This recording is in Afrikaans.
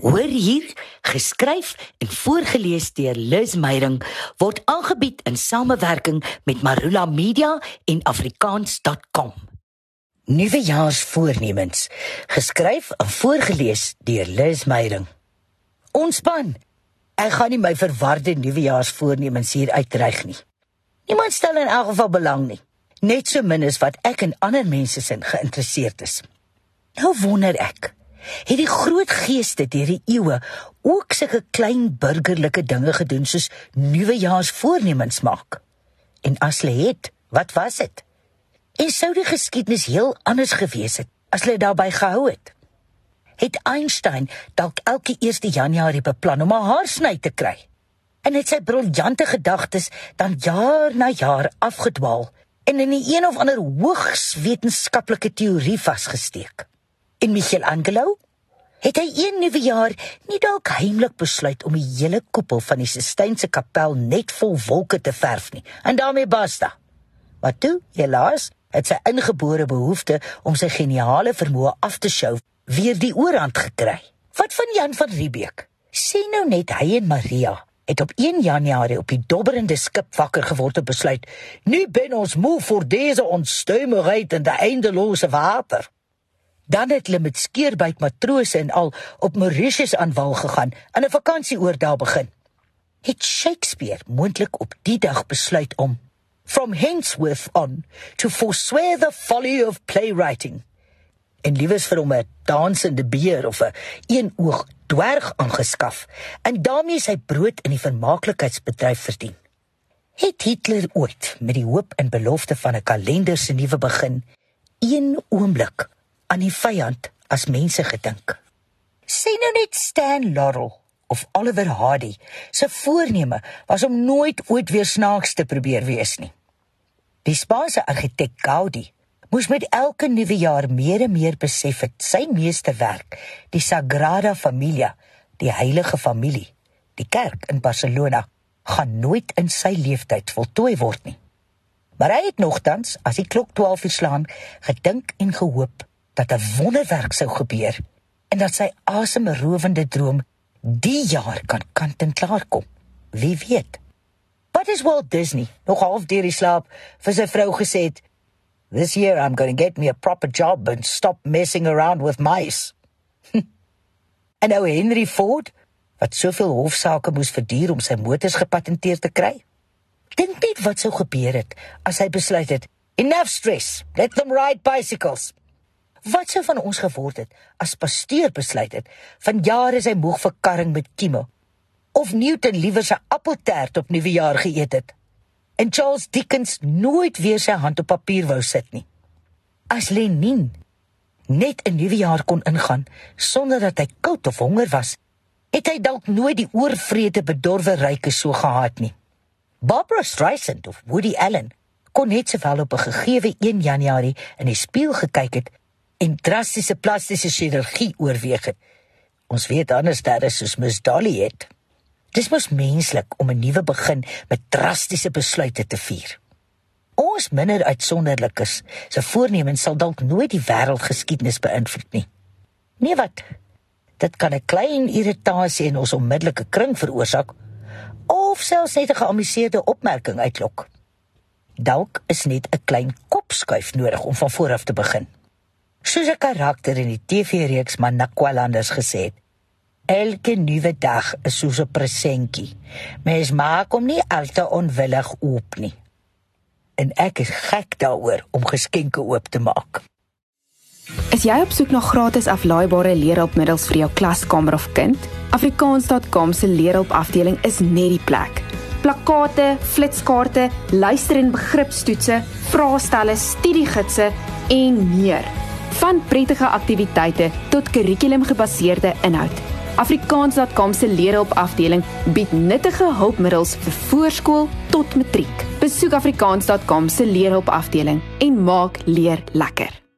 Hoor hier, geskryf en voorgeles deur Liz Meyerink word aangebied in samewerking met Marula Media en afrikaans.com. Nuwejaarsvoornemens, geskryf en voorgeles deur Liz Meyerink. Ontspan. Ek gaan nie my verwarde nuwejaarsvoornemens hier uitreig nie. Niemand stel in elk geval belang nie, net so min as wat ek en ander mense sin geïnteresseerd is. Nou wonder ek, het die groot geeste deur die eeue ook sulke klein burgerlike dinge gedoen soos nuwejaarsvoornemens maak. En as hulle het, wat was dit? En sou die geskiedenis heel anders gewees het as hulle daarbey gehou het? Het Einstein dalk elke 1 Januarie beplan om 'n haarsny te kry? En het sy briljante gedagtes dan jaar na jaar afgedwaal en in 'n een of ander hoogs wetenskaplike teorie vasgesteek? En Michelangelo? Het hy een nuwe jaar nie dalk heimlik besluit om die hele koepel van die Sistynse kapel net vol wolke te verf nie? En daarmee basta. Maar toe, helaas, het sy ingebore behoefte om sy geniale vermoë af te sjou weer die oorhand gekry. Wat van Jan van Riebeeck? Sien nou net hy en Maria het op 1 Januarie op die dobberende skip wakker geword en besluit: "Nu ben ons moe vir dese onstuimigheid in die eindelose water." Dan het hulle met skeerbyt matrose en al op Mauritius aan wal gegaan en 'n vakansieoor daar begin. Het Shakespeare moontlik op die dag besluit om from henceforth on to forswear the folly of playwriting en liewes vir hom 'n dansende beer of 'n een oog dwerg aangeskaf en daarmee sy brood in die vermaaklikheidsbedryf verdien. Het Hitler ooit met die hoop en belofte van 'n kalender se nuwe begin een oomblik aan die vyand as mense gedink. Sê nou net Stan Laurel of Oliver Hardy se voorneme was om nooit ooit weer snaaks te probeer wees nie. Die Spaanse argitek Gaudi moes met elke nuwe jaar meer en meer besef het sy meesterwerk, die Sagrada Familia, die heilige familie, die kerk in Barcelona, gaan nooit in sy lewensyd voltooi word nie. Maar hy het nogtans, as die klok 12 uur slaan, gedink en gehoop dat 'n wonderwerk sou gebeur en dat sy asemrowende droom die jaar kan kant en klaar kom. Wie weet? Wat is Walt Disney nog half deur die slaap vir sy vrou gesê het? This year I'm going to get me a proper job and stop messing around with mice. en nou Henry Ford wat soveel hofsaake moes verduur om sy motors gepatenteer te kry. Dink net wat sou gebeur het as hy besluit het, enough stress, let them ride bicycles. Wat sou van ons geword het as pastoor besluit het van jare sy moeg vir karring met kieme of Newton liewer sy appeltaart op nuwejaar geëet het en Charles Dickens nooit weer sy hand op papier wou sit nie. As Lenin net 'n nuwe jaar kon ingaan sonder dat hy koud of honger was, het hy dalk nooit die oorvrede bedorwe ryke so gehad nie. Barbara Streisand of Woody Allen kon net sowel op 'n gegeewe 1 Januarie in die spieël gekyk het en drastiese plastiese chirurgie oorweeg het. Ons weet anders daar is soos Miss Dolly het. Dis mos menslik om 'n nuwe begin met drastiese besluite te vier. Ons minder uitsonderlikes se voornemens sal dalk nooit die wêreldgeskiedenis beïnvloed nie. Nee wat? Dit kan 'n klein irritasie in ons onmiddellike kring veroorsaak of selfs net 'n geamuseerde opmerking uitlok. Dalk is net 'n klein kopskuif nodig om van voor af te begin. Soos 'n karakter in die TV-reeks Manakwalanders gesê het, elke nuwe dag is soos 'n presentjie. Mens maak hom nie altyd onwillig oop nie. En ek is gek daaroor om geskenke oop te maak. Is jy op soek na gratis aflaaibare leerhulpmiddels vir jou klaskamer of kind? Afrikaans.com se leerhulpafdeling is net die plek. Plakkate, flitskaarte, luister- en begripstoetse, vraestelle, studiegidse en meer van prettige aktiwiteite tot kurrikulumgebaseerde inhoud. Afrikaans.com se leerhulpafdeling bied nuttige hulpmiddels vir voorskool tot matriek. Besoek afrikaans.com se leerhulpafdeling en maak leer lekker.